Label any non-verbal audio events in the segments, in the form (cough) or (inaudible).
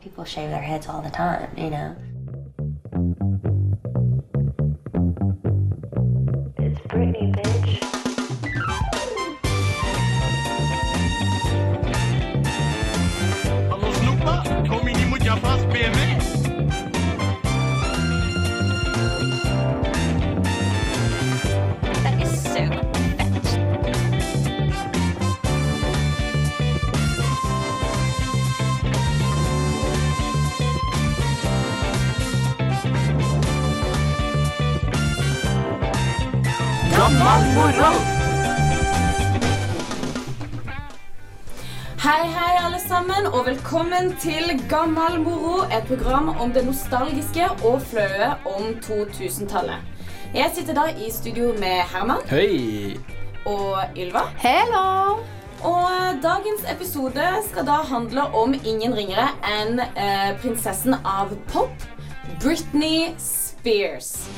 People shave their heads all the time, you know. Hei, hei, alle sammen, og velkommen til Gammal moro, et program om det nostalgiske og flaue om 2000-tallet. Jeg sitter da i studio med Herman Hei! og Ylva. Hello! Og dagens episode skal da handle om ingen ringere enn eh, prinsessen av pop, Britney Spears.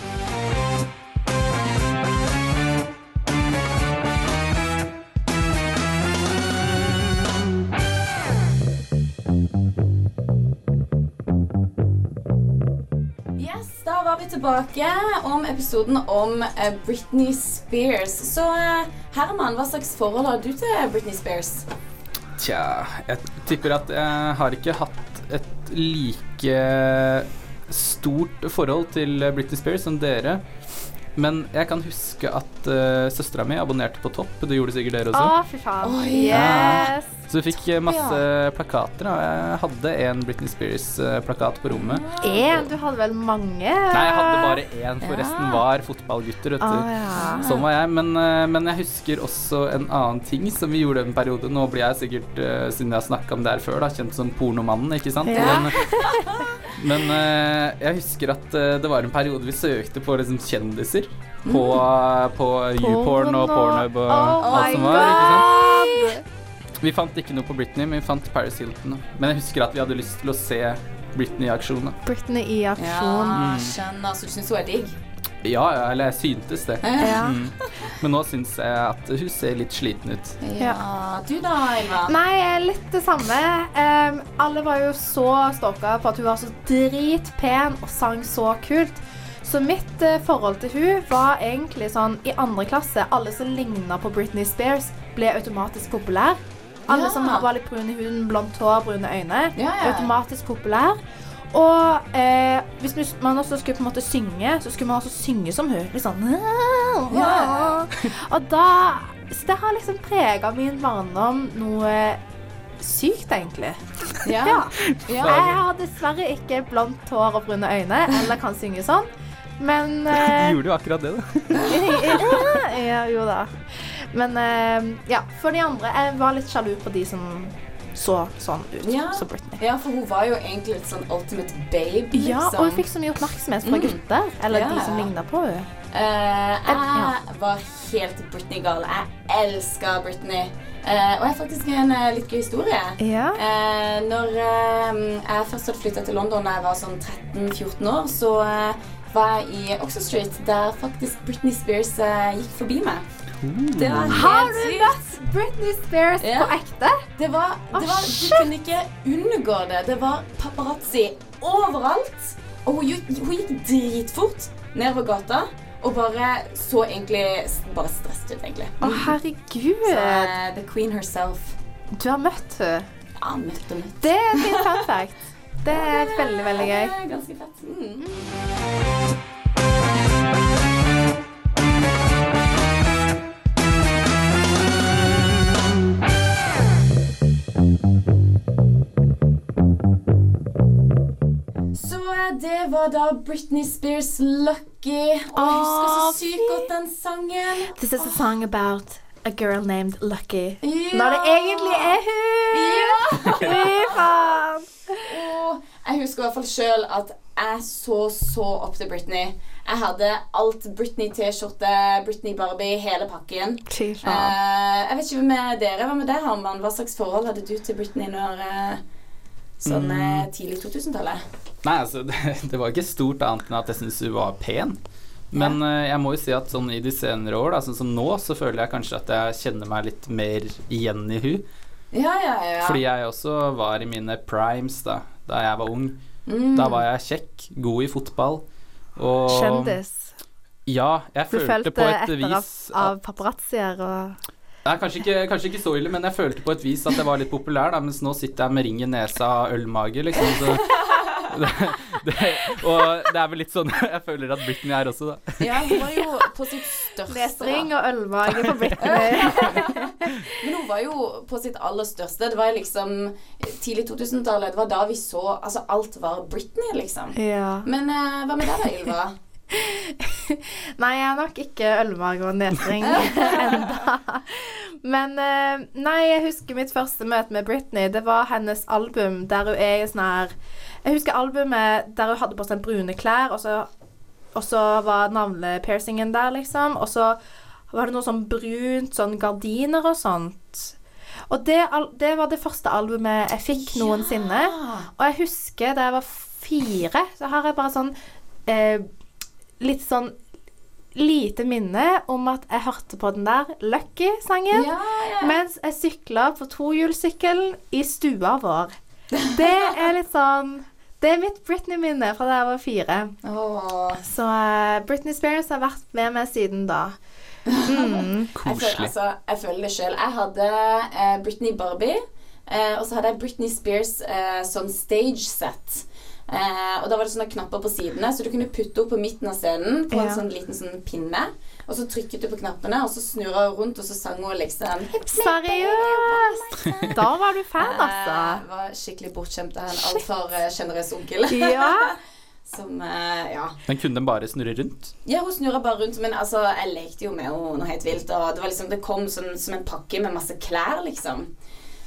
Tilbake om episoden om eh, Britney Spears. Så eh, Herman, hva slags forhold har du til Britney Spears? Tja, jeg tipper at jeg har ikke hatt et like stort forhold til Britney Spears som dere. Men jeg kan huske at uh, søstera mi abonnerte på Topp. Det gjorde sikkert dere også. Å, fy faen. Oh, Yes. Så vi fikk eh, masse plakater. Og jeg hadde en Britney Spears-plakat på rommet. En, du hadde vel mange? Nei, jeg hadde bare én, for resten var fotballgutter. Vet du. Oh, ja. Sånn var jeg. Men, eh, men jeg husker også en annen ting som vi gjorde en periode. Nå blir jeg sikkert, eh, siden jeg har snakka om det her før, da, kjent som pornomannen, ikke sant? Ja. Men, (laughs) men eh, jeg husker at eh, det var en periode vi søkte på liksom kjendiser. På, på YouPorn og Pornhub og Oh alt som var. ikke sant? Vi fant ikke noe på Britney, men vi fant Paris Hilton. Men jeg husker at vi hadde lyst til å se Britney i aksjon. Britney i aksjon. Ja, skjønner. Så du syns hun er digg? Ja, ja, eller jeg syntes det. Ja. Mm. Men nå syns jeg at hun ser litt sliten ut. Ja. Du da, Ylva? Nei, litt det samme. Um, alle var jo så stalka på at hun var så dritpen og sang så kult. Så mitt eh, forhold til hun var egentlig sånn i andre klasse Alle som ligna på Britney Spears, ble automatisk populær. Alle Ja. som var litt brune i huden, blondt hår, brune øyne, Ja, ja. automatisk populær. Og eh, hvis man også skulle på en måte synge, så skulle man også synge som hun. Litt sånn. (laughs) (laughs) Og da Så det har liksom prega min barndom noe sykt, egentlig. Ja. Ja. Ja. Jeg har dessverre ikke blondt hår og brune øyne, eller kan synge sånn. Men (laughs) eh, gjorde jo akkurat det, da. (laughs) ja, Jo da. Men eh, ja, for de andre Jeg var litt sjalu på de som så sånn ut Ja. som Britney. ja, for hun var jo egentlig litt sånn ultimate babe, liksom. Ja, og hun fikk så mye oppmerksomhet fra Mm. gutter. Eller Ja, de som ja. ligna på henne. Eh, Ja. jeg var helt Britney-gal. Jeg elska Britney. Uh, og jeg har faktisk en uh, litt gøy historie. Ja. Uh, når eh, jeg først hadde flytta til London da jeg var sånn 13-14 år, så var jeg i Oxford Street, der faktisk Britney Spears uh, gikk forbi meg. Det var Har du møtt Britney Spears Ja. på ekte? Det var, det var, du kunne ikke unngå det. Det var paparazzi overalt. Og hun, gikk- hun gikk dritfort nedover gata og bare så egentlig bare stresset ut, egentlig. Å, herregud. Så eh, the queen herself. Du har møtt henne. Ja, møtt og møtt. Det er fin fun fact. Det er veldig, veldig gøy. Det er ganske fett. Mm. Så eh, det var da Britney Spears 'Lucky'. Og jeg husker så sykt godt den sangen. This is a song about a girl named Lucky. Ja. Når det egentlig er hun! Ja. Faen! Og jeg husker i hvert fall sjøl at jeg så så opp til Britney. Jeg hadde alt Britney-T-skjorte, Britney Barbie, hele pakken. Fy faen. Eh, jeg vet ikke med dere, Hva med deg, Harman? Hva slags forhold hadde du til Britney når uh, sånn mm. tidlig 2000-tallet? Nei, altså, (laughs) det, det var ikke stort annet enn at jeg syntes hun var pen. Men eh, jeg må jo si at sånn i de senere år, da, sånn som nå, så føler jeg kanskje at jeg kjenner meg litt mer igjen i hun. Ja, ja, ja. Fordi jeg også var i mine primes, da. da jeg var ung. Mm. Da var jeg kjekk, god i fotball. Og Kjendis. Ja, jeg Du følte på et etter følte vis av paparazzier og Nei, kanskje ikke, kanskje ikke så ille, men jeg følte på et vis at jeg var litt populær, da, mens nå sitter jeg med ring i nesa og ølmage, liksom. Så, (laughs) det, det, og det er vel litt sånn (laughs) jeg føler at Britney er også, da. Ja, hun var jo på sitt største. Lesering og ølmage på Britney. (laughs) Men hun var jo på sitt aller største. Det var liksom tidlig 2000-tallet. Det var da vi så Altså, alt var Britney, liksom. ja. Men uh, hva med deg da, Ylva? (laughs) Nei, jeg er nok ikke ølmage og nesring enda. Men eh, nei, jeg husker mitt første møte med Britney. Det var hennes album der hun er i sånn her Jeg husker albumet der hun hadde på seg brune klær, og så, og så var navlepiercingen der, liksom. Og så var det noe sånn brunt, sånn gardiner og sånt. Og det, det var det første albumet jeg fikk noensinne. Og jeg husker da jeg var fire, så har jeg bare sånn eh, Litt sånn lite minne om at jeg hørte på den der Lucky-sangen Ja, ja. mens jeg sykla på tohjulssykkelen i stua vår. Det er litt sånn Det er mitt Britney-minne fra da jeg var fire. Oh. Så eh, Britney Spears har vært med meg siden da. Mm. (laughs) Jeg føler, Koselig. altså, jeg føler det sjøl. Jeg hadde eh, Britney Barbie, eh, og så hadde jeg Britney Spears eh, sånn stage set. Eh, og da var det sånne knapper på sidene, så du kunne putte opp på midten av scenen på en Ja. sånn liten sånn pinne. Og så trykket du på knappene, og så snurra hun rundt, og så sang hun liksom Seriøst! (laughs) Da var du fan, Eh, altså. var skikkelig bortskjemt av en altfor sjenerøs onkel. Ja. (laughs) Som eh, Ja. Men kunne den bare snurre rundt? Ja, hun snurra bare rundt, men altså, jeg lekte jo med henne noe helt vilt. Og det var liksom, det kom som, som en pakke med masse klær, liksom.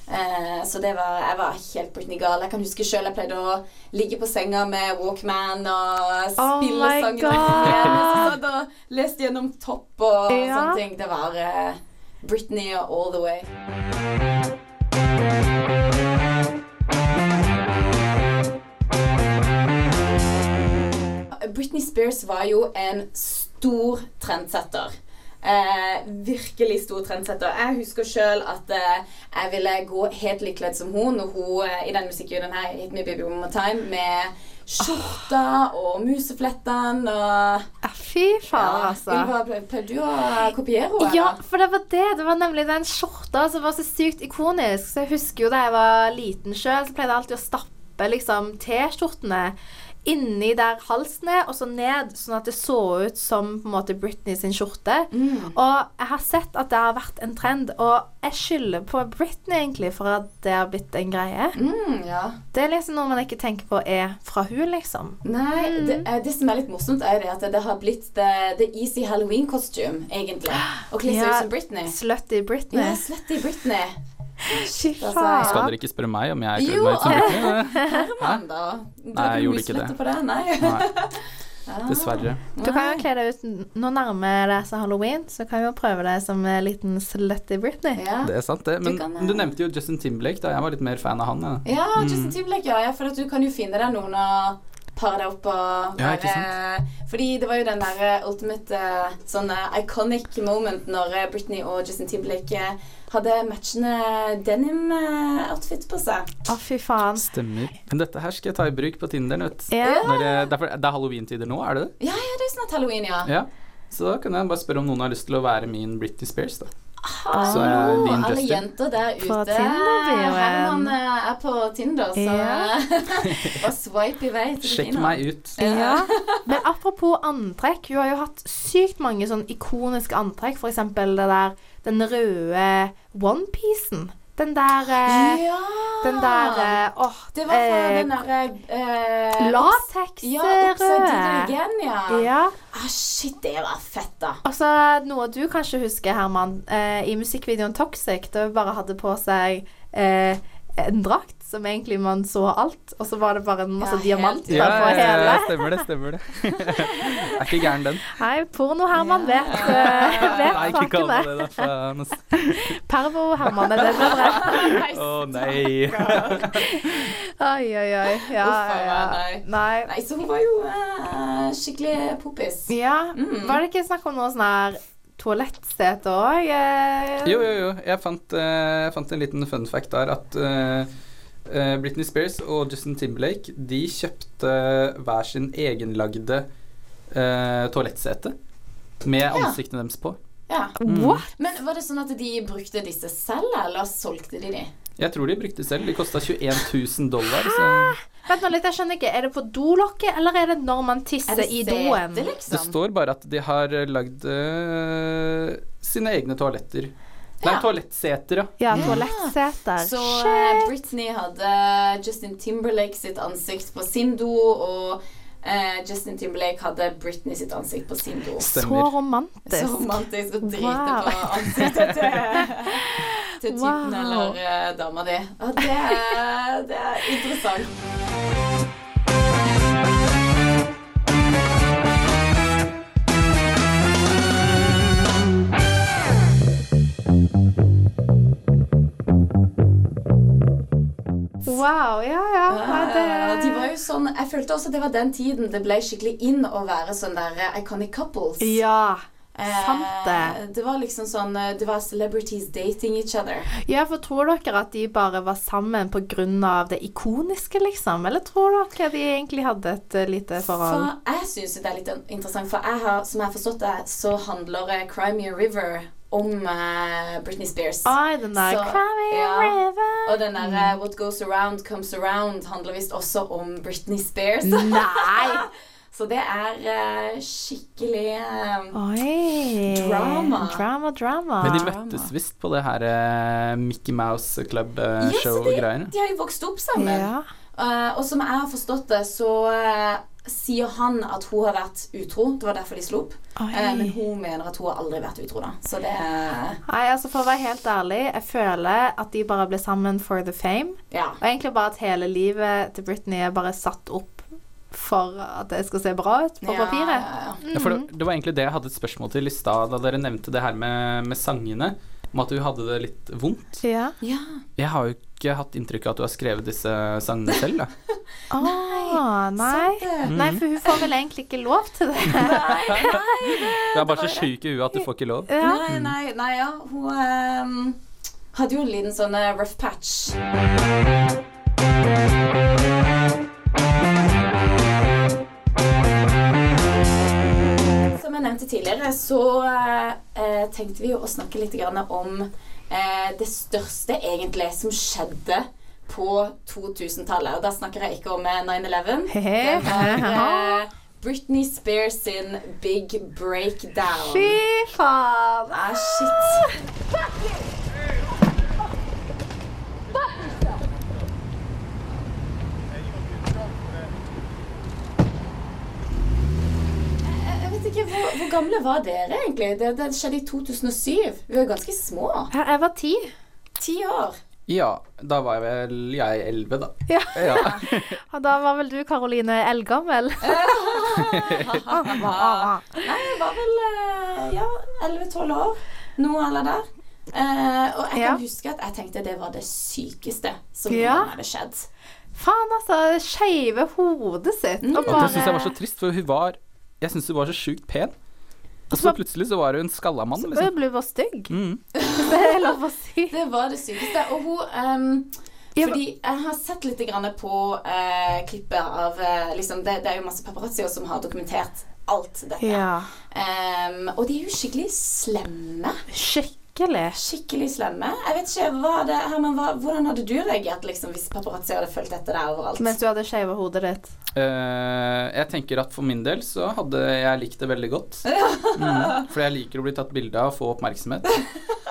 Eh, så det var, jeg var helt Britney gal. Jeg kan huske sjøl jeg pleide å ligge på senga med Walkman og Oh spille oh sangen God. satt og leste gjennom Topp og Ja. sånne ting. Det var eh, Britney all the way. Britney Spears var jo en stor trendsetter. Eh, virkelig stor trendsetter. Jeg husker sjøl at eh, jeg ville gå helt like kledd som hun når hun eh, i den musikkvideoen her, Hit Me Baby One More Time, med skjorta og museflettene og Ja, Fy faen altså. Ylva, ple- pleide du å kopiere henne? Ja, for det var det. Det var nemlig den skjorta som var så sykt ikonisk. Så jeg husker jo da jeg var liten sjøl, så pleide jeg alltid å stappe liksom T-skjortene inni der halsen er, og så ned, sånn at det så ut som på en måte Britney sin skjorte. Mm. Og jeg har sett at det har vært en trend, og jeg skylder på Britney egentlig for at det har blitt en greie. Mm, ja. Det er liksom noe man ikke tenker på er fra hun, liksom. Nei, det, eh, det som er litt morsomt, er det at det har blitt the, the easy Halloween costume, egentlig. Å kle seg Ja. ut som Britney. Slutty Britney. Ja, slutty Britney. Fy altså. Skal dere ikke spørre meg om jeg er kledde meg ut som? Herman, (laughs) da. Nei, jeg gjorde ikke det. På det. Nei. Nei, (laughs) dessverre. Du kan jo kle deg ut Nå nærmer det seg halloween, så kan vi jo prøve deg som en liten slutty Britney. Ja. Det er sant, det. Men Du kan, du eh, nevnte jo Justin Timberlake, da. Jeg var litt mer fan av han. Ja. Ja, Mm. Justin Timberlake, ja. For at du kan jo finne deg noen å pare deg opp og Ja, Fordi det var jo den der eh, ultimate sånn iconic moment når Britney og Justin Timberlake hadde matchende denim-outfit på seg. Å, fy faen. Stemmer. Men dette her skal jeg ta i bruk på Tinderen, vet du. Ja. Når, derfor, det, er, er halloween-tider nå, er det det? Ja, ja, det er snart halloween, ja. Ja. Så da kan jeg bare spørre om noen har lyst til å være min Britney Spears, da. Hallo, din alle Justin. jenter der ute ute. Tinder-bioen. Herman eh, er på Tinder, så Ja. (laughs) bare swipe i vei Sjekk Tina. meg ut. Ja. Men apropos antrekk, hun har jo hatt sykt mange sånn ikoniske antrekk. For eksempel det der, den røde onepiecen. Den der eh, Ja! Den der eh, Åh, Det var fra eh, den derre eh, Latex Ja, Upside Down røde. Again, ja. Ja. Ah, shit, det var fett, da. Altså, noe du kanskje husker, Herman, eh, i musikkvideoen Toxic, da hun bare hadde på seg eh, en drakt som egentlig man så alt, og så var det bare en masse Ja, diamanter Ja, på ja, ja, stemmer det, stemmer det. (laughs) er ikke gæren, den. Nei, Porno-Herman Ja. vet, uh, (laughs) vet Nei, sakene. det, da. (laughs) Pervo-Herman er det bedre. Å nei. Oi, oi, oi. Ja, ja, ja. nei. Nei. Nei, så hun var jo uh, skikkelig poppis. Ja, Mm. var det ikke snakk om noe sånn her toalettsete òg? Eh? Jo, jo, jo. Jeg fant, eh, jeg fant en liten fun fact der at eh, eh, Britney Spears og Justin Timberlake De kjøpte hver sin egenlagde eh, toalettsete med ansiktene deres på. Ja. What? Men var det sånn at de brukte disse selv, eller solgte de de? Jeg tror de brukte selv. De kosta 21 000 dollar. Så Vent nå litt, jeg skjønner ikke. Er det på dolokket, eller er det når man tisser i doen? det liksom? står bare at de har eh, lagd øh, sine egne toaletter. Nei, Ja. toalettseter, ja. Ja, toalettseter. Så eh, Shit. Britney hadde Justin Timberlake sitt ansikt på sin do, og eh, Justin Timberlake hadde Britney sitt ansikt på sin do. Så romantisk. Så romantisk å drite Wow. på ansiktet til, til typen Wow. eller uh, dama di. Og det, er, det er interessant. Wow, ja, ja. Det de var jo sånn Jeg følte også at det var den tiden det ble skikkelig inn å være sånn der eh, iconic couples. Ja. Eh, sant det. Det var liksom sånn eh, Det var celebrities dating each other. Ja, for tror dere at de bare var sammen av det ikoniske, liksom? Eller tror dere de egentlig hadde et lite forhold? For jeg syns det er litt interessant, for jeg har, som jeg har forstått det, så handler Crimea River om uh, Britney Spears. Oi, den der Så- ja. river. Og den der uh, What Goes Around Comes Around handler visst også om Britney Spears. Nei! (laughs) så det er uh, skikkelig Oi. Drama. Drama, drama. Men de møttes visst på det her Mickey Mouse Ja, så Club-show-greiene. De har jo vokst opp sammen. Ja. Eh, og som jeg har forstått det, så sier han at hun har vært utro. Det var derfor de slo opp. Eh, men hun mener at hun har aldri vært utro, da. Så det Nei, altså For å være helt ærlig, jeg føler at de bare ble sammen for the fame. Ja. Og egentlig bare at hele livet til Britney er bare satt opp for at det skal se bra ut på Ja, papiret. ja, ja. Ja, for det, det var egentlig det jeg hadde et spørsmål til i stad, da dere nevnte det her med, med sangene. Om at du hadde det litt vondt. Ja. ja. Jeg har jo ikke hatt inntrykk av at du har skrevet disse sangene selv. Da. (laughs) Ah, nei. Det. Nei, for hun får vel egentlig ikke lov til det. (laughs) nei, nei, Du er bare så sjuk i huet at du får ikke lov. Ja. Nei, nei, nei, ja. Hun um, hadde jo en liten sånn eh, rough patch. Som jeg nevnte tidligere, så eh, eh, tenkte vi jo å snakke litt grann om eh, det største egentlig som skjedde på 2000-tallet. Og da snakker jeg ikke om eh, 9-11. Det var (laughs) eh, Britney Spears sin Big Breakdown. Fy faen. Ah, shit. Jeg jeg vet ikke, hvor, gamle var dere egentlig? Det, det skjedde i 2007. Vi var ganske små. Jeg var ti. Ti år. Ja, da var jeg vel jeg elleve, da. Ja. Ja. (laughs) Og da var vel du, Karoline, eldgammel? (laughs) Nei, jeg var vel eh, ja, 11-12 år. Noe eller der. Uh, og jeg Ja. kan huske at jeg tenkte det var det sykeste som Ja. hadde skjedd. Faen, altså. Skeive hodet sitt. Mm. Og Og det syns jeg var så trist, for hun var Jeg syns hun var så sjukt pen. Og så plutselig så var hun en skalla mann, Hun liksom. ble bare stygg. Mm. (laughs) Det er lov å si. Det var det sykeste. Og hun um, Ja, Fordi jeg har sett litt grann på uh, klippet av uh, liksom, det, det er jo masse paparazzoer som har dokumentert alt dette. Ja. Um, og de er jo skikkelig slemme. Skikkelig. Skikkelig slemme. Jeg vet ikke, hva det, Herman, hva, Hvordan hadde du reagert liksom, hvis paparazzi hadde fulgt etter deg overalt? Mens du hadde skeiva hodet ditt. Uh, jeg tenker at for min del så hadde jeg likt det veldig godt. (laughs) Mm, for jeg liker å bli tatt bilde av og få oppmerksomhet. (laughs)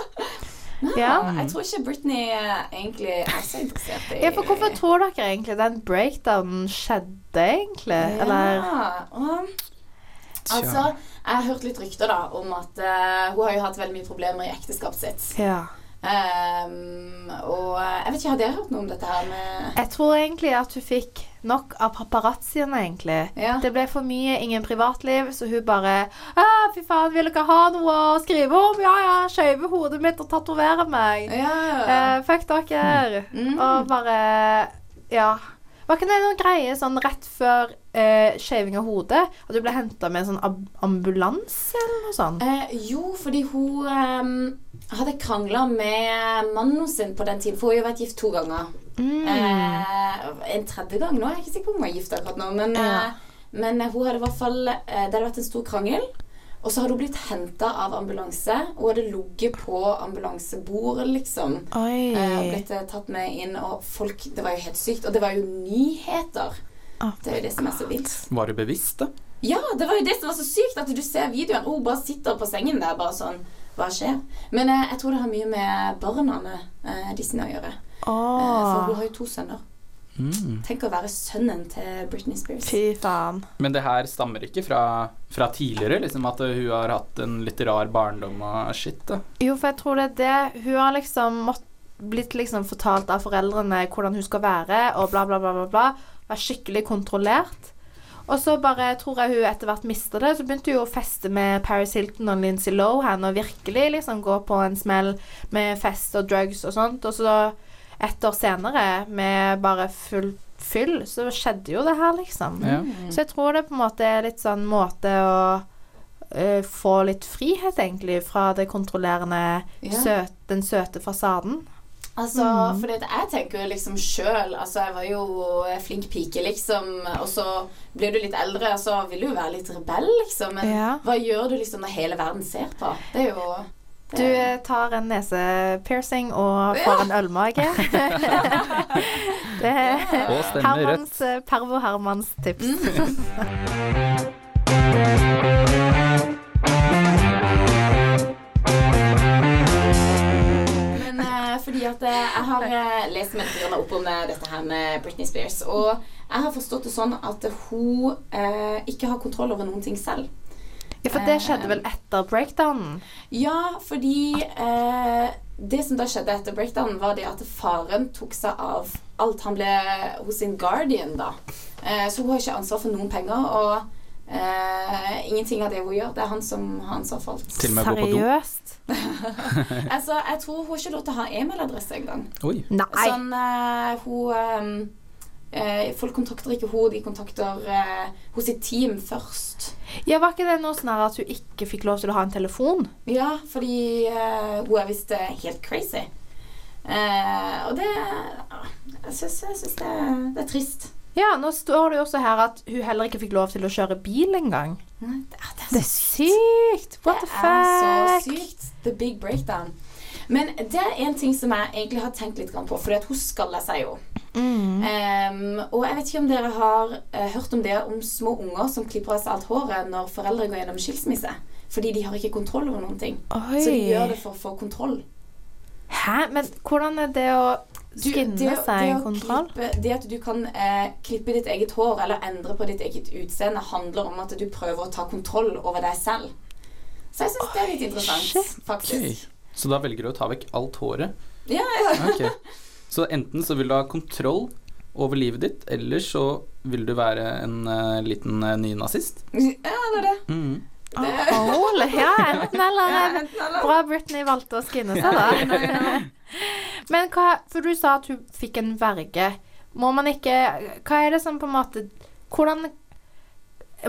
Ja. Jeg tror ikke Britney egentlig er så interessert i ja, for hvorfor tror dere egentlig den breakdownen skjedde, egentlig? Eller Ja, og, altså, jeg har hørt litt rykter da om at uh, hun har jo hatt veldig mye problemer i ekteskapet sitt. Ja. Um, og eh, jeg vet ikke, hadde jeg hørt noe om dette her med Jeg tror egentlig at hun fikk nok av paparazziene, egentlig. Ja. Det ble for mye ingen privatliv, så hun bare 'Fy faen, vil dere ha noe å skrive om?' 'Ja, ja, skjøve hodet mitt og tatovere meg.' Ja. Eh, fuck dere. Mm. Og bare Ja. Var ikke det noen greie sånn rett før eh, shaving av hodet? At du ble henta med en sånn ambulanse eller noe sånt? Eh, jo, fordi hun eh, hadde krangla med mannen sin på den tiden. For hun har jo vært gift to ganger. Mm. Eh, en tredje gang nå. Jeg er ikke sikker på om hun er gift akkurat nå. Men, Ja. eh, men hun hadde i hvert fall eh, Det hadde vært en stor krangel. Og så hadde hun blitt henta av ambulanse. Hun hadde ligget på ambulansebordet, liksom. Oi. Eh, blitt eh, tatt med inn, og folk Det var jo helt sykt. Og det var jo nyheter. Oh Det er jo det som er så vilt. Var du bevisst, da? Ja, det var jo det som var så sykt, at du ser videoen, og hun bare sitter på sengen der, bare sånn Hva skjer? Men eh, jeg tror det har mye med barna eh, Disney å gjøre. Eh, for hun har jo to sønner. Mm. Tenk å være sønnen til Britney Spears. fy faen. Men det her stammer ikke fra, fra tidligere, liksom at hun har hatt en litt rar barndom og shit, da. Jo, for jeg tror det er det Hun har liksom mått, blitt liksom fortalt av foreldrene hvordan hun skal være, og bla, bla, bla, bla. bla. Være skikkelig kontrollert. Og så bare tror jeg hun etter hvert mista det. Så begynte hun å feste med Paris Hilton og Lindsay Lohan og virkelig liksom gå på en smell med fest og drugs og sånt. Og så et år senere, med bare full fyll, så skjedde jo det her, liksom. Ja. Så jeg tror det på en måte er litt sånn måte å uh, få litt frihet, egentlig, fra det kontrollerende, Ja. søt, den søte fasaden. Altså, mm. for jeg tenker jo liksom sjøl Altså, jeg var jo flink pike, liksom, og så blir du litt eldre, og så vil du jo være litt rebell, liksom. Men Ja. hva gjør du liksom når hele verden ser på? Det er jo Du eh, tar en nesepiercing og får en ølmage. (laughs) det er Hermans, eh, Pervo Hermans tips. Men eh, fordi at jeg har lest meg litt opp om dette her med Britney Spears, og jeg har forstått det sånn at hun eh, ikke har kontroll over noen ting selv. Ja, for det skjedde vel etter breakdownen? Ja, fordi eh, det som da skjedde etter breakdownen, var det at faren tok seg av alt. Han ble hos sin guardian, da. Eh, så hun har ikke ansvar for noen penger. Og eh, ingenting av det hun gjør, det er han som har ansvar for alt. Seriøst? (laughs) Altså, jeg tror hun har ikke lov til å ha e-mailadresse engang. Sånn, eh, hun eh, Folk kontakter ikke hun, de kontakter eh, hos sitt team først. Ja, Var ikke det noe sånn at hun ikke fikk lov til å ha en telefon? Ja, fordi eh, hun er visst eh, helt crazy. Eh, og det Jeg syns, jeg syns det, det er trist. Ja, nå står det jo også her at hun heller ikke fikk lov til å kjøre bil engang. Nei, Det, er- det er Det er sykt! What the Det er så sykt. The big breakdown. Men det er en ting som jeg egentlig har tenkt litt på, for hun skaller seg jo. Mm. Um, og jeg vet ikke om dere har uh, hørt om det om små unger som klipper av seg alt håret når foreldre går gjennom skilsmisse. Fordi de har ikke kontroll over noen ting. Oi. Så de gjør det for å få kontroll. Hæ? Men hvordan er det å Du, det, seg det kontroll? Klippe, det at du kan eh, klippe ditt eget hår eller endre på ditt eget utseende, handler om at du prøver å ta kontroll over deg selv. Så jeg syns det er litt interessant, shit. faktisk. Okay. Så da velger du å ta vekk alt håret? Ja, ja. Ok. (laughs) Så enten så vil du ha kontroll over livet ditt, eller så vil du være en uh, liten uh, nynazist. ja, det er det. Mm. det Oh, ja, enten eller. ja, enten eller. Bra Britney valgte å skinne seg, da. Men hva For du sa at hun fikk en verge. Må man ikke Hva er det som på en måte Hvordan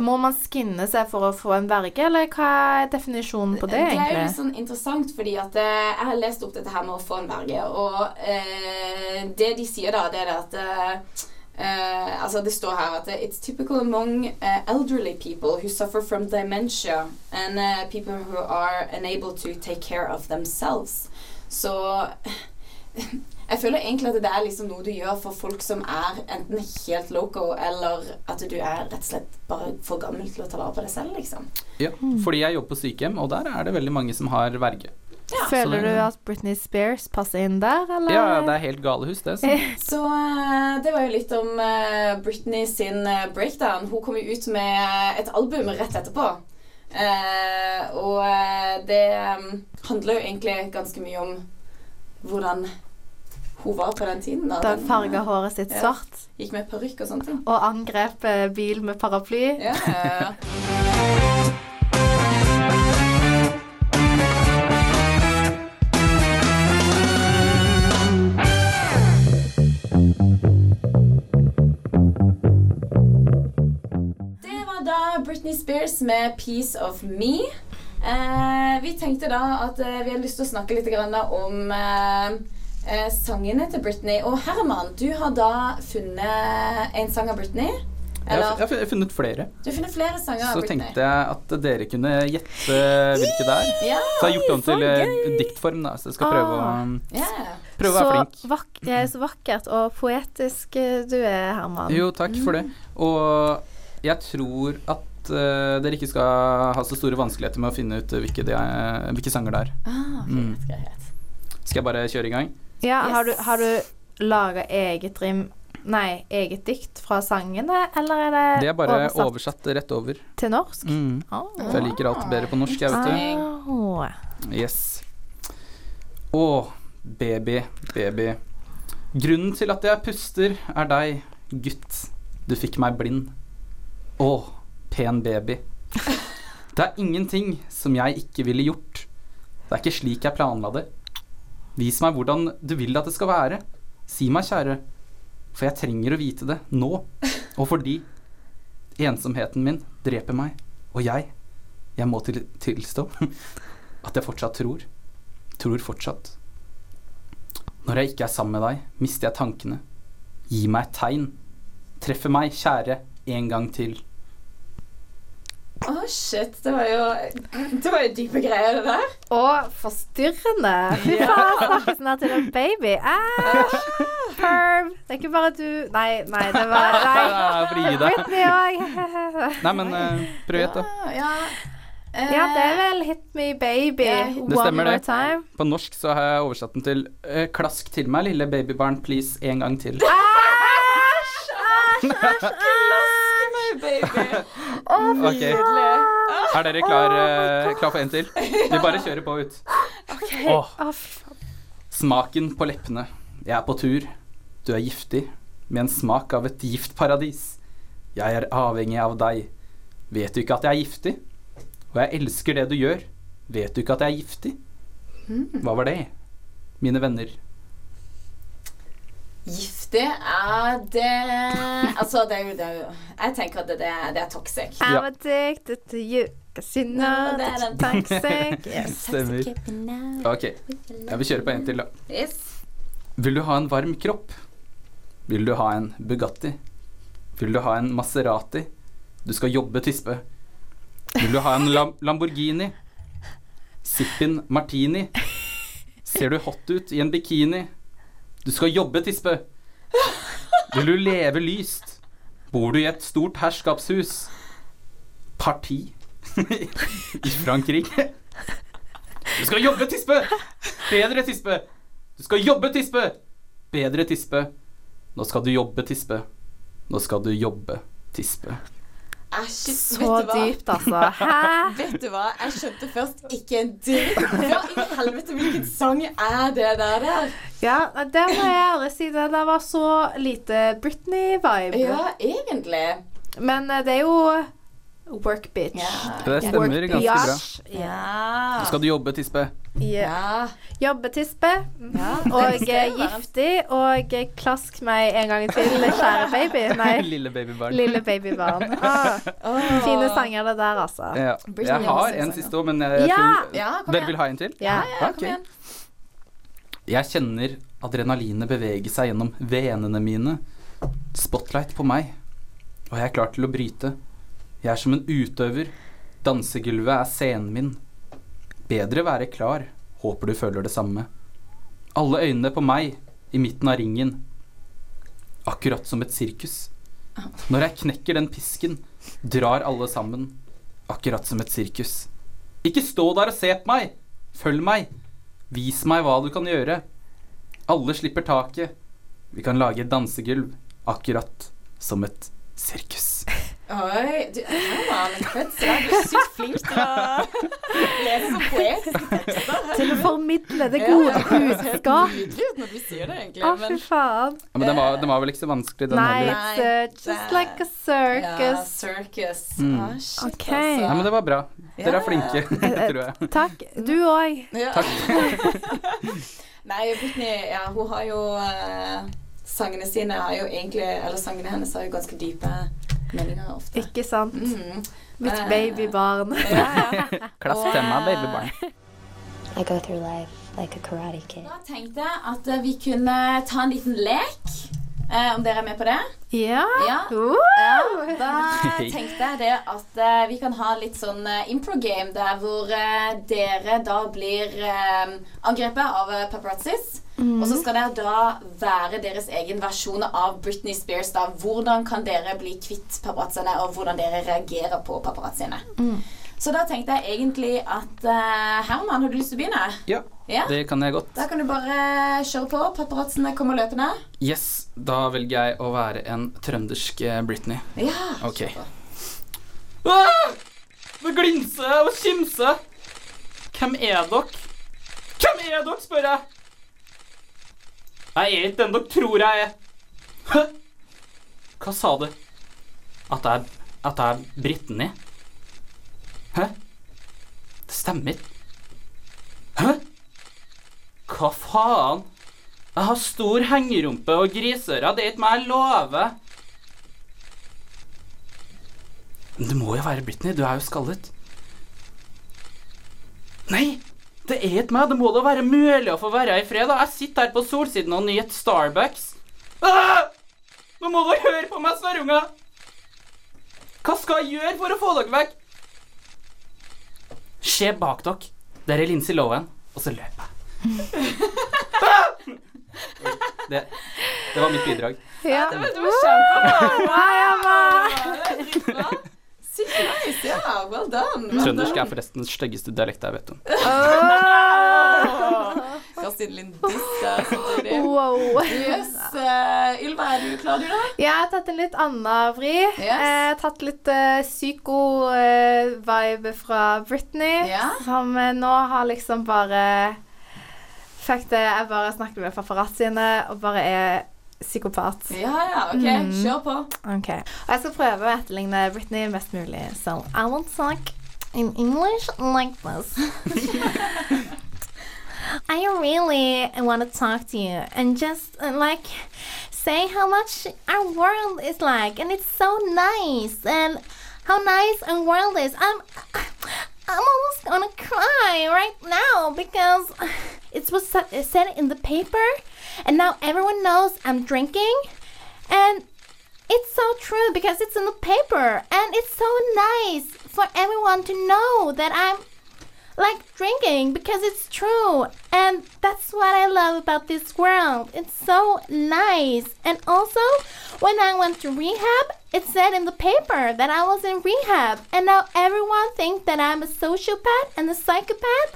Må man skinne seg for å få en verge, eller hva er definisjonen på det, egentlig? Det er jo litt sånn interessant, fordi at eh, jeg har lest opp dette her med å få en verge, og eh, det de sier da, det er at eh, eh, altså Det står her at It's typical among uh, elderly people who suffer from dementia and uh, people who are unable to take care of themselves. Så (laughs) jeg føler egentlig at det er liksom noe du gjør for folk som er enten helt loco, eller at du er rett og slett bare for gammel til å ta vare på deg selv, liksom. Ja, fordi jeg jobber på sykehjem, og der er det veldig mange som har verge. Føler det- du at Britney Spears passer inn der, eller? Ja, det er helt galehus, det. Så. (laughs) Så eh, det var jo litt om eh, Britney sin eh, breakdown. Hun kom jo ut med et album rett etterpå. Eh, og det handler jo egentlig ganske mye om hvordan hun var på den tiden. Da, Da farga håret sitt Ja. svart Gikk med parykk og sånne ting. og angrep eh, bil med paraply. Ja, ja, ja. Det var da Britney Spears med 'Piece of Me'. Eh, vi tenkte da at eh, vi hadde lyst til å snakke litt grann om eh, eh, sangene til Britney. Og Herman, du har da funnet en sang av Britney. Eller jeg har funnet flere. du har funnet flere sanger av Så Britney. tenkte jeg at dere kunne gjette hvilke det er. Ja, Så jeg har gjort det om til eh, gøy! diktform, da. Så jeg skal prøve å, yeah. prøve å være flink. Så, vak ja, så vakkert og poetisk eh, du er, Herman. Jo, takk for det. Og jeg tror at eh, dere ikke skal ha så store vanskeligheter med å finne ut hvilke, de er, hvilke sanger det er. Ah, ok, Mm. Skal jeg bare kjøre i gang? Ja, Yes. har du, har du laga eget rim Nei, eget dikt fra sangene, eller er det, Det er bare oversatt oversatt rett over. til norsk? Mm. Oh. For jeg liker alt bedre på norsk, jeg, vet du. Oh. Yes. Å, baby, baby. Grunnen til at jeg puster, er deg, gutt. Du fikk meg blind. Å, pen baby. (laughs) Det er ingenting som jeg ikke ville gjort. Det er ikke slik jeg planla det. Vis meg hvordan du vil at det skal være. Si meg, kjære, for jeg trenger å vite det nå. Og fordi ensomheten min dreper meg, og jeg, jeg må til tilstå (laughs) at jeg fortsatt tror. Tror fortsatt. Når jeg ikke er sammen med deg, mister jeg tankene. Gi meg et tegn. Treffe meg, kjære, en gang til. Å, shit. Det var jo Det var jo dype greier, det der. Og forstyrrende. Fy faen, snakkes her til en baby. Æsj. Perv. Det er ikke bare du Nei, nei, det var Nei. (laughs) Britney òg. Nei, men uh, prøv å da. Ja, ja. Eh, Ja, det er vel Hit Me Baby yeah. one Det stemmer, more det. time. På norsk så har jeg oversatt den til eh, Klask til meg, lille babybarn, please, en gang til. Æsj! Æsj! Æsj! Hey, baby. okay. Er dere klar, eh, klar for en til? Vi bare kjører på ut. Okay. Oh. Smaken på leppene. Jeg er på tur. Du er giftig, med en smak av et giftparadis. Jeg er avhengig av deg. Vet du ikke at jeg er giftig? Og jeg elsker det du gjør. Vet du ikke at jeg er giftig? Hva var det? Mine venner. Giftig er det Altså, det er jo, det er jo Jeg tenker at det, det, er, det er toxic. Ja. I'm addicted to you. Casino, det er toxic. (laughs) Yes. Stemmer. Ok, jeg vil kjøre på en til, da. Yes. Vil du ha en varm kropp? Vil du ha en Bugatti? Vil du ha en Maserati? Du skal jobbe, tispe. Vil du ha en Lam Lamborghini? Zippin Martini? Ser du hot ut i en bikini? Du skal jobbe, tispe. Vil du leve lyst? Bor du i et stort herskapshus? Parti i Frankrike? Du skal jobbe, tispe! Bedre, tispe! Du skal jobbe, tispe! Bedre, tispe. Nå skal du jobbe, tispe. Nå skal du jobbe, tispe. Æsj, Så dypt, altså. Hæ? (laughs) Vet du hva? Jeg skjønte først ikke en dritt. Hva i helvete, hvilken sang er det der? der? Ja, det må jeg ærlig si. Det der var så lite Britney-vibe. Ja, egentlig. Men eh, det er jo work bitch. Yeah. Det stemmer Work ganske bra. Nå skal du jobbe, tispe. ja. Jobbe, tispe. Ja, Og eh, giftig. Og eh, klask meg en gang til, kjære baby. Nei, (laughs) Lille babybarn. lille babybarn. (laughs) Ah, Oh. fine sanger, det der, altså. Ja. Jeg har en siste òg, men jeg, jeg Ja! tror Dere vil ha en til? Ja. Ja, Ok. kom igjen. Jeg kjenner adrenalinet bevege seg gjennom venene mine. Spotlight på meg, og jeg er klar til å bryte. Jeg er som en utøver. Dansegulvet er scenen min. Bedre være klar. Håper du føler det samme. Alle øynene på meg i midten av ringen. Akkurat som et sirkus. Når jeg knekker den pisken, drar alle sammen. Akkurat som et sirkus. Ikke stå der og se på meg! Følg meg! Vis meg hva du kan gjøre. Alle slipper taket. Vi kan lage et dansegulv, akkurat som et sirkus. Oi, du, er jo er sykt flink til å lese så tekster. Til å formidle det gode budskap. Nydelig ut når du sier det, egentlig. Å, fy faen. Ja, men den var, den var vel ikke så vanskelig, den Nei, heller. uh, just like a ja, circus. circus. Mm. Ah, shit, okay. altså. Ja, men det var bra. Dere er flinke, (laughs) tror jeg. Takk. Du òg. Ja. (laughs) Nei, Britney, ja, hun har jo uh, Sangene sine har jo egentlig Eller sangene hennes har jo ganske dype meninger ofte. Ikke sant? Mm. Mitt Eh, babybarn. (laughs) Ja, ja. Klask til meg, babybarn. I go through life like a karate kid. Da tenkte jeg at vi kunne ta en liten lek. Eh, om dere er med på det? Ja. Ja. Ja, da tenkte jeg det at eh, vi kan ha litt sånn uh, impro-game der hvor eh, dere da blir eh, angrepet av paparazzis. Og så skal dere da være deres egen versjon av Britney Spears. da. Hvordan kan dere bli kvitt paparazziene, og hvordan dere reagerer på paparazziene. Så da tenkte jeg egentlig at uh, Herman, har du lyst til å begynne? Ja, Ja? det kan jeg godt. Da kan du bare kjøre på. Paparazzene kommer løpende. Yes, da velger jeg å være en trøndersk eh, Britney. Ja, Ok. Ah! Det glinser og kimser. Hvem er dere? Hvem er dere, spør jeg. Jeg er ikke den dere tror jeg er. Hæ? Hva sa du? At jeg, at jeg er Britney? Hæ? Det stemmer. Hæ? Hva faen? Jeg har stor hengerumpe og griseører. Det er ikke meg jeg lover. Men det må jo være Britney. Du er jo skallet. Nei, det er ikke meg. Det må da være mulig å få være i fred. Jeg sitter her på solsiden og nyter Starbucks. Ah! Nå må dere høre på meg, snørrunger! Hva skal jeg gjøre for å få dere vekk? Se bak dere. Der er Lindsay Lohan. Og så løper jeg. (laughs) Det, det var mitt bidrag. Ja. Det var kjempebra. Det er. Sykt nice. Ja, well done. Trøndersk er forresten den styggeste dialekten jeg vet om. Der, samtidig. Wow. Yes. Uh, Ylva, er du klar, du, da? Jeg har tatt en litt annen vri. Yes. Eh, tatt litt uh, psyko-vibe fra Britney. Ja. Som eh, nå har liksom bare Fuck det, jeg bare snakker med paparazziene og bare er psykopat. Ja, ja, ok. Kjør på. Ok. Og jeg skal prøve å etterligne Britney mest mulig. So I won't talk in English like this. (laughs) I really want to talk to you and just uh, like say how much our world is like and it's so nice and how nice our world is. I'm (coughs) I'm almost gonna cry right now because (sighs) it was said in the paper and now everyone knows I'm drinking and it's so true because it's in the paper and it's so nice for everyone to know that I'm like drinking because it's true and that's what I love about this world. It's so nice. And also when I went to rehab, it said in the paper that I was in rehab and now everyone thinks that I'm a sociopath and a psychopath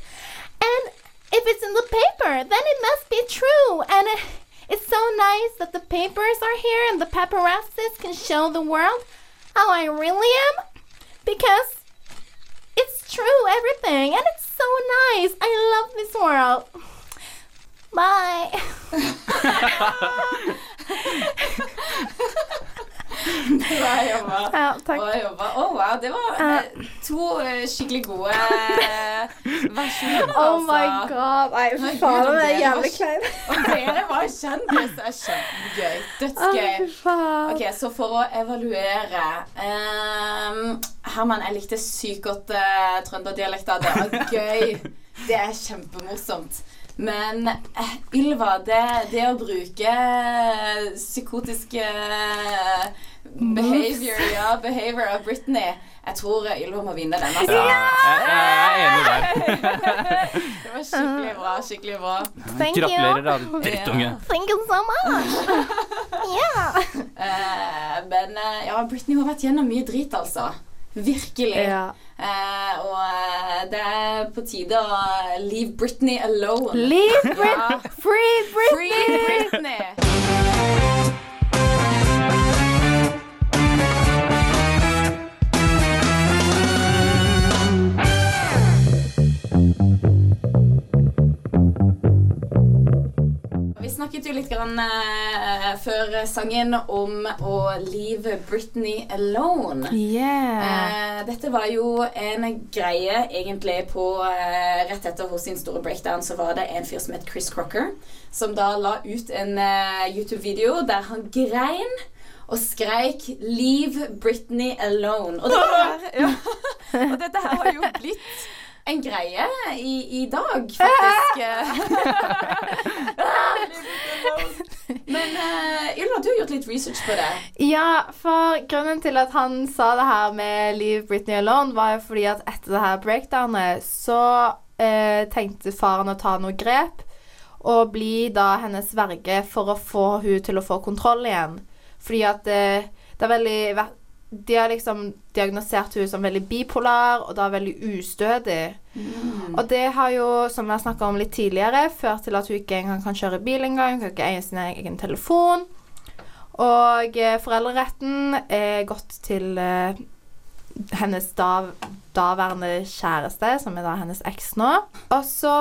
and if it's in the paper, then it must be true. And it, it's so nice that the papers are here and the paparazzis can show the world how I really am because true, everything. And it's so nice. I love this world. Bye. (laughs) (laughs) (laughs) Bra jobba. Ja, takk. Bra jobba. Å, wow. Det var eh, to eh, skikkelig gode eh, versjoner, (laughs) Oh my altså. god. Nei, fy faen, det er jævlig klein. kleint. Og dere var kjendiser. Det er kjempegøy. Dødsgøy. Oh, Ok, Så for å evaluere um, Herman, jeg likte sykt godt uh, trønderdialekta. Det var gøy. Det er kjempemorsomt. Men eh, Ylva, det, det å bruke eh, psykotiske eh, behavior, ja, behavior av Britney Jeg tror Ylva må vinne den. Altså. Ja, jeg, jeg er enig der. (laughs) Det var skikkelig bra. skikkelig bra Thank. Gratulerer, da, (laughs) drittunge. Thank you so much. (laughs) yeah. Eh, men eh, ja, Britney har vært gjennom mye drit, altså. Virkelig. Ja. Eh, og eh, det er på tide å leave Britney alone. Leave Brit Ja. Free Britney. Free Britney! Snakket jo litt grann, eh, før sangen om å leave Britney alone. Yeah. Eh, dette var jo en greie egentlig på eh, Rett etter hos sin store breakdown så var det en fyr som het Chris Crocker, som da la ut en eh, YouTube-video der han grein og skreik 'Leave Britney alone'. Og dette her, ja, (laughs) og dette her har jo blitt en greie i, i dag, faktisk. (laughs) Men uh, Ylva, du har gjort litt research på det. Ja, for grunnen til at han sa det her med Leave Britney Alone, var jo fordi at etter det her breakdownet så uh, tenkte faren å ta noe grep og bli da hennes verge for å få hun til å få kontroll igjen. Fordi at eh, det er veldig De har liksom diagnosert hun som veldig bipolar og da veldig ustødig. Og det har jo, som jeg snakka om litt tidligere, ført til at hun ikke engang kan kjøre bil engang. Hun kan ikke eie sin egen telefon. Og eh, foreldreretten er gått til eh, hennes da, daværende kjæreste, som er da hennes eks nå. Og så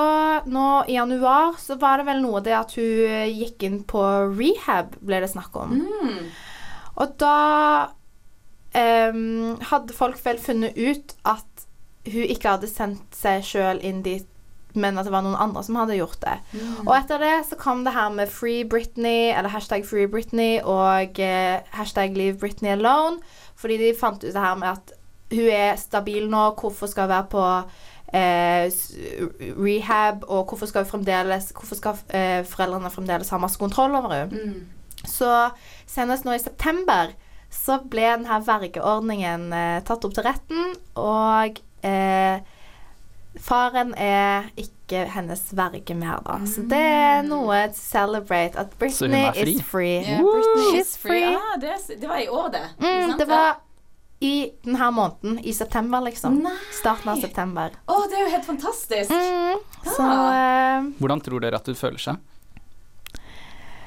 nå i januar så var det vel noe det at hun eh, gikk inn på rehab, ble det snakk om. Og da eh, hadde folk vel funnet ut at hun ikke hadde sendt seg sjøl inn dit, men at det var noen andre som hadde gjort det. Og etter det så kom det her med Free Britney, eller hashtag Free Britney og eh, hashtag Leave Britney Alone, fordi de fant ut det her med at hun er stabil nå, hvorfor skal hun være på eh, rehab, og hvorfor skal, fremdeles, hvorfor skal eh, foreldrene fremdeles ha masse kontroll over henne. Så senest nå i september så ble denne vergeordningen eh, tatt opp til retten, og eh, faren er ikke hennes verge mer, da. Så det er noe to celebrate. At Britney is free. Yeah, Britney is free. Ah, det, det var i år, det. Mm, det var i denne måneden, i september, liksom. Nei. Starten av september. Å, det er jo helt fantastisk. Mm, så Ah. eh, Hvordan tror dere at hun føler seg?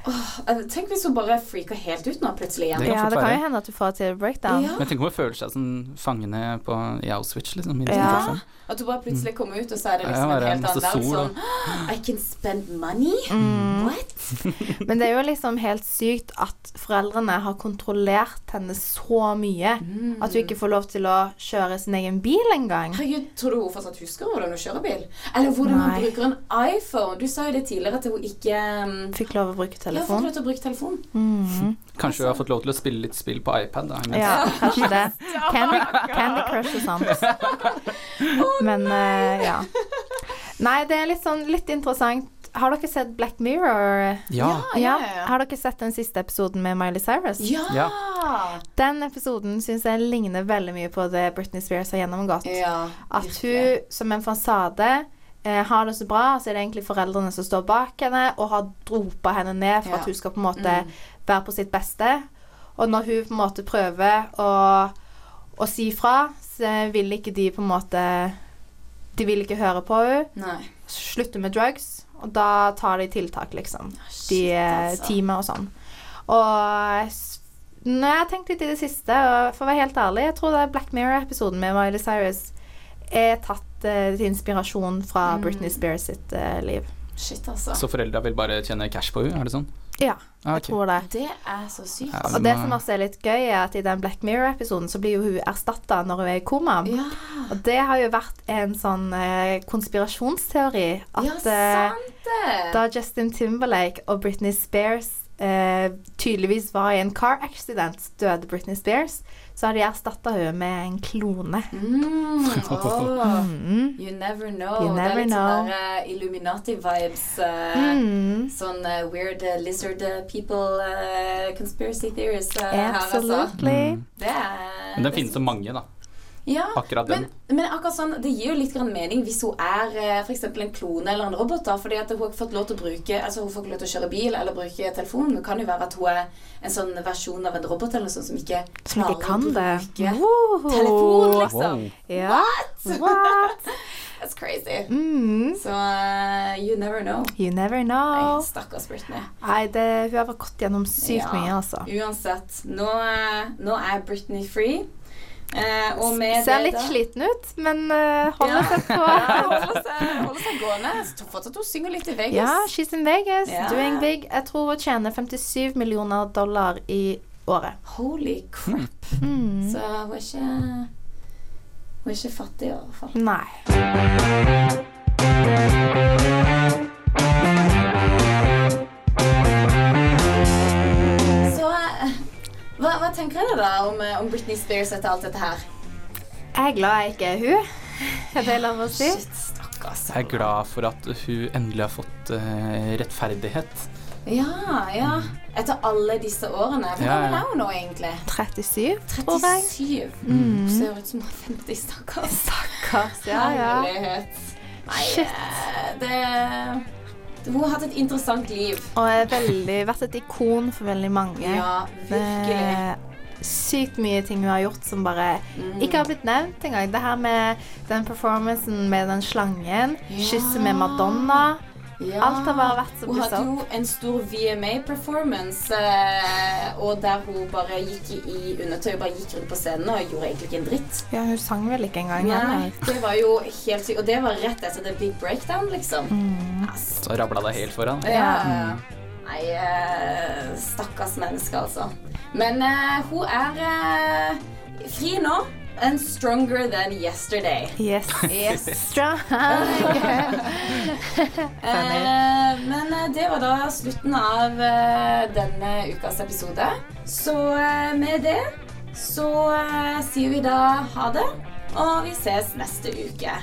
Eh, Tenk hvis hun bare freaker helt ut nå plutselig igjen. Det kan Ja, det kan jo hende at du får til breakdown. Ja. Men tenk om hun føler seg som fangene på, i Auschwitz, liksom. I Ja. ja. At hun bare plutselig kommer ut, og så er det liksom ja, en helt annen verden. Sånn (gasps) I can spend money? Mm. What? (laughs) Men det er jo liksom helt sykt at foreldrene har kontrollert henne så mye at hun ikke får lov til å kjøre sin egen bil engang. Herregud, tror du hun fortsatt husker hvordan hun kjører bil? Eller hvordan hun bruker en iPhone? Du sa jo det tidligere at hun ikke um, Fikk lov å bruke ja, fikk telefon. lov til å bruke telefon. Mm. Kanskje hun har fått lov til å spille litt spill på iPad, da. Ja, kanskje det. (laughs) Candy, Candy Crush og sånt. (laughs) Men uh, ja. Nei, det er litt sånn litt interessant. Har dere sett Black Mirror? Ja. ja, ja, ja. Har dere sett den siste episoden med Miley Cyrus? Ja! Ja. Den episoden syns jeg ligner veldig mye på det Britney Spears har gjennomgått. Ja, At hun som en fasade eh, har det så bra, så er det egentlig foreldrene som står bak henne og har dropa henne ned for Ja. at hun skal på en måte Mm. være på sitt beste. Og når hun på en måte prøver å, å si fra, så vil ikke de på en måte De vil ikke høre på henne. Slutter Slutte med drugs. Og da tar de tiltak, liksom. De Shit, de altså. teamet og sånn. Og når jeg har tenkt litt i det siste, og for å være helt ærlig, jeg tror det er Black Mirror-episoden med Miley Cyrus er tatt uh, til inspirasjon fra Mm. Britney Spears sitt uh, liv. Shit, altså. Så foreldra vil bare tjene cash på henne, er det sånn? Ja, Ah, jeg ok. tror det. Det er så sykt. Ja, Og det som også er litt gøy, er at i den Black Mirror-episoden så blir jo hun erstatta når hun er i koma. Ja, Og det har jo vært en sånn eh, konspirasjonsteori at ja eh, sant det. da Justin Timberlake og Britney Spears eh, tydeligvis var i en car accident, døde Britney Spears, så har de erstatta henne med en klone. Mm, (laughs) oh. Mm. You never know. You det er never litt know. sånn der eh, Illuminati-vibes. Uh, Mm. Sånn uh, weird eh, lizard eh, people eh, conspiracy theories uh, her, altså. Mm. Det er Men den finnes så mange, da. Ja, Akkurat den. men, men akkurat sånn, det gir jo litt grann mening hvis hun er f.eks. for eksempel en klone eller en robot. da, fordi at hun har ikke fått lov til å bruke altså hun får ikke lov til å kjøre bil eller bruke telefon. Det kan jo være at hun er en sånn versjon av en robot eller noe sånt som ikke Som ikke kan å det. bruke Woho. telefon, liksom. Wow. Yeah. (laughs) What? That's crazy. Mm. Så eh, you never know. You never Nei, know. stakkars Britney. Nei, det, hun har gått gjennom sykt Ja. mye, altså. Uansett, nå, er- nå er Britney free. Eh, Ser litt sliten ut, men uh, holder Ja. seg på. (laughs) (laughs) Holder seg, holder seg gående. Fortsatt hun synger litt i Vegas. Ja, she's in Vegas, yeah. doing big. Jeg tror hun tjener 57 millioner dollar i året. Holy crap. Mm. Så hun er ikke Hun er ikke fattig, i hvert fall. Nei. Hva, hva tenker dere da om, eh, om Britney Spears etter alt dette her? Jeg er glad jeg ikke er hun. Er det lov å si? Shit, stakkars. Jeg er glad for at hun endelig har fått uh, rettferdighet. Ja, ja. Etter alle disse årene. Hvor Ja, gammel ja. er hun nå, egentlig? 37, tror jeg. 37. Mm. Ser ut som hun er 50, stakkars. Stakkars. Ja, ja. Herlighet. Nei, Shit. eh, det Hun har hatt et interessant liv. Og er veldig, vært et ikon for veldig mange. Ja, virkelig. Er sykt mye ting hun har gjort som bare Mm. ikke har blitt nevnt engang. Det her med den performancen med den slangen, Ja. kysset med Madonna. Ja. Alt har bare vært så Hun hadde jo en stor VMA-performance, eh, og der hun bare gikk i, undertøy og bare gikk rundt på scenen og gjorde egentlig ikke en dritt. Ja, hun sang vel ikke engang. Nei, det var jo helt sykt. Og det var rett etter The Big Breakdown, liksom. Mm. Så rabla det helt foran. Ja, ja, ja. Nei, eh, stakkars menneske, altså. Men uh, hun er uh, fri nå. And stronger than yesterday. Yes. Yes. Strong. Eh, men eh, det var da slutten av eh, denne ukas episode. Så eh, med det så eh, sier vi da ha det, og vi ses neste uke.